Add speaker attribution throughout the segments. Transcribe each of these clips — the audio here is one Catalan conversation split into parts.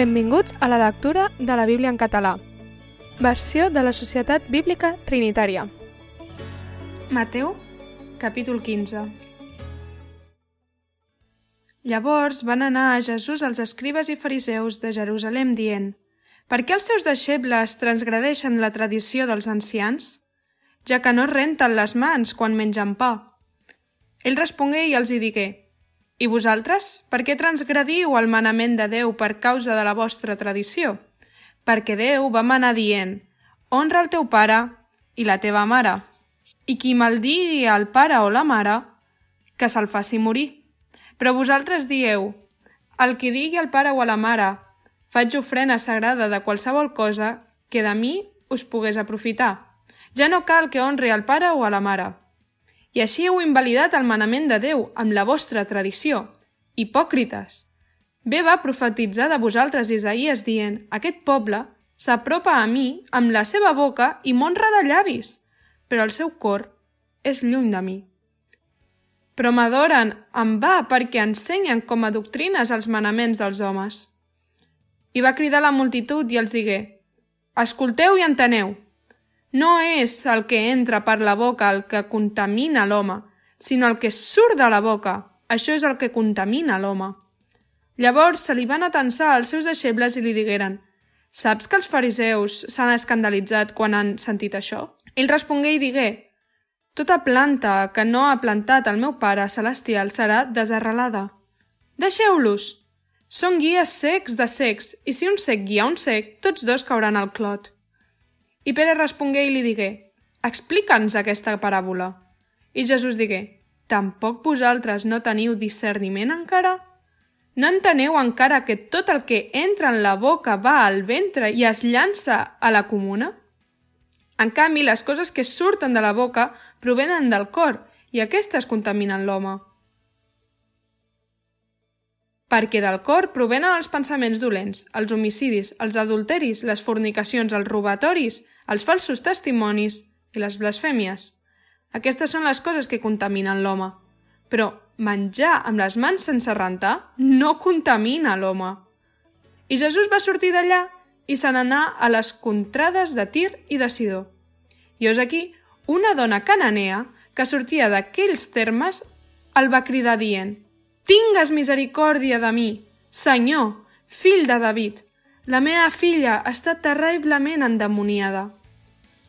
Speaker 1: Benvinguts a la lectura de la Bíblia en català. Versió de la Societat Bíblica Trinitària. Mateu, capítol 15. Llavors van anar a Jesús els escribes i fariseus de Jerusalem dient «Per què els seus deixebles transgradeixen la tradició dels ancians? Ja que no renten les mans quan mengen pa». Ell respongué i els hi digué i vosaltres, per què transgrediu el manament de Déu per causa de la vostra tradició? Perquè Déu va manar dient, honra el teu pare i la teva mare, i qui maldigui al pare o la mare, que se'l faci morir. Però vosaltres dieu, el qui digui al pare o a la mare, faig ofrena sagrada de qualsevol cosa que de mi us pogués aprofitar. Ja no cal que honri al pare o a la mare, i així heu invalidat el manament de Déu amb la vostra tradició. Hipòcrites! Bé va profetitzar de vosaltres Isaías dient «Aquest poble s'apropa a mi amb la seva boca i m'honra de llavis, però el seu cor és lluny de mi». Però m'adoren en va perquè ensenyen com a doctrines els manaments dels homes. I va cridar la multitud i els digué «Escolteu i enteneu!» No és el que entra per la boca el que contamina l'home, sinó el que surt de la boca. Això és el que contamina l'home. Llavors se li van atensar als seus deixebles i li digueren «Saps que els fariseus s'han escandalitzat quan han sentit això?» Ell respongué i digué «Tota planta que no ha plantat el meu pare celestial serà desarrelada. Deixeu-los! Són guies secs de secs, i si un sec guia un sec, tots dos cauran al clot. I Pere respongué i li digué, explica'ns aquesta paràbola. I Jesús digué, tampoc vosaltres no teniu discerniment encara? No enteneu encara que tot el que entra en la boca va al ventre i es llança a la comuna? En canvi, les coses que surten de la boca provenen del cor i aquestes contaminen l'home. Perquè del cor provenen els pensaments dolents, els homicidis, els adulteris, les fornicacions, els robatoris, els falsos testimonis i les blasfèmies. Aquestes són les coses que contaminen l'home. Però menjar amb les mans sense rentar no contamina l'home. I Jesús va sortir d'allà i se n'anà a les contrades de Tir i de Sidó. I és aquí una dona cananea que sortia d'aquells termes el va cridar dient «Tingues misericòrdia de mi, Senyor, fill de David, la meva filla està terriblement endemoniada»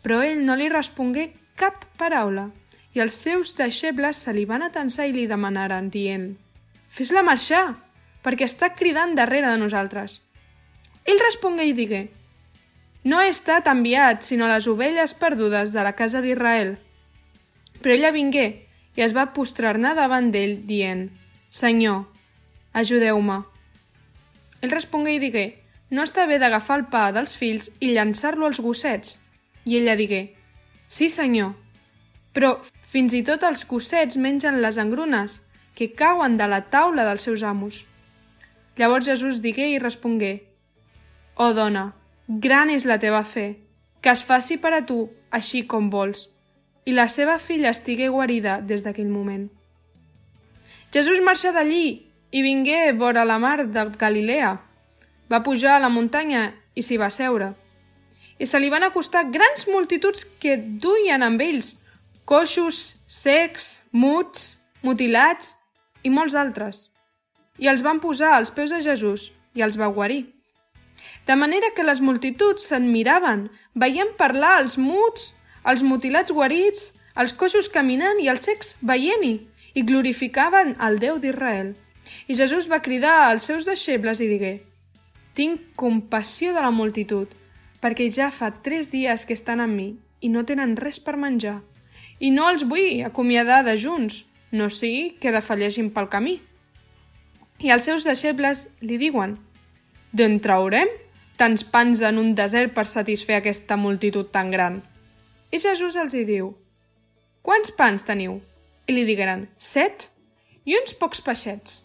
Speaker 1: però ell no li respongué cap paraula, i els seus deixebles se li van atensar i li demanaren, dient «Fes-la marxar, perquè està cridant darrere de nosaltres». Ell respongué i digué «No he estat enviat sinó les ovelles perdudes de la casa d'Israel». Però ella vingué i es va postrar-ne davant d'ell, dient «Senyor, ajudeu-me». Ell respongué i digué «No està bé d'agafar el pa dels fills i llançar-lo als gossets». I ella digué, Sí, senyor, però fins i tot els gossets mengen les engrunes que cauen de la taula dels seus amos. Llavors Jesús digué i respongué, Oh dona, gran és la teva fe, que es faci per a tu així com vols. I la seva filla estigué guarida des d'aquell moment. Jesús marxa d'allí i vingué vora la mar de Galilea. Va pujar a la muntanya i s'hi va seure i se li van acostar grans multituds que duien amb ells coixos, secs, muts, mutilats i molts altres. I els van posar als peus de Jesús i els va guarir. De manera que les multituds se'n miraven, veient parlar els muts, els mutilats guarits, els coixos caminant i els secs veient-hi, i glorificaven el Déu d'Israel. I Jesús va cridar als seus deixebles i digué «Tinc compassió de la multitud, perquè ja fa tres dies que estan amb mi i no tenen res per menjar. I no els vull acomiadar de junts, no sigui que defalleixin pel camí. I els seus deixebles li diuen D'on traurem tants pans en un desert per satisfer aquesta multitud tan gran? I Jesús els hi diu Quants pans teniu? I li digueren Set i uns pocs peixets.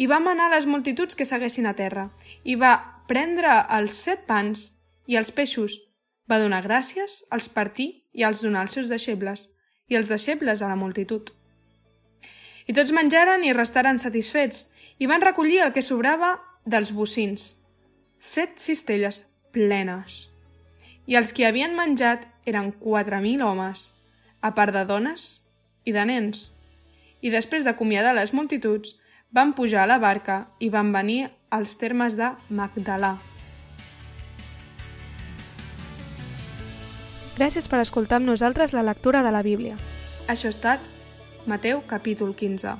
Speaker 1: I va manar les multituds que seguessin a terra i va prendre els set pans i els peixos. Va donar gràcies, els partí i els donar als seus deixebles, i els deixebles a la multitud. I tots menjaren i restaren satisfets, i van recollir el que sobrava dels bocins. set cistelles plenes. I els que havien menjat eren quatre mil homes, a part de dones i de nens. I després d'acomiadar les multituds, van pujar a la barca i van venir als termes de Magdalà.
Speaker 2: Gràcies per escoltar amb nosaltres la lectura de la Bíblia.
Speaker 1: Això ha estat Mateu capítol 15.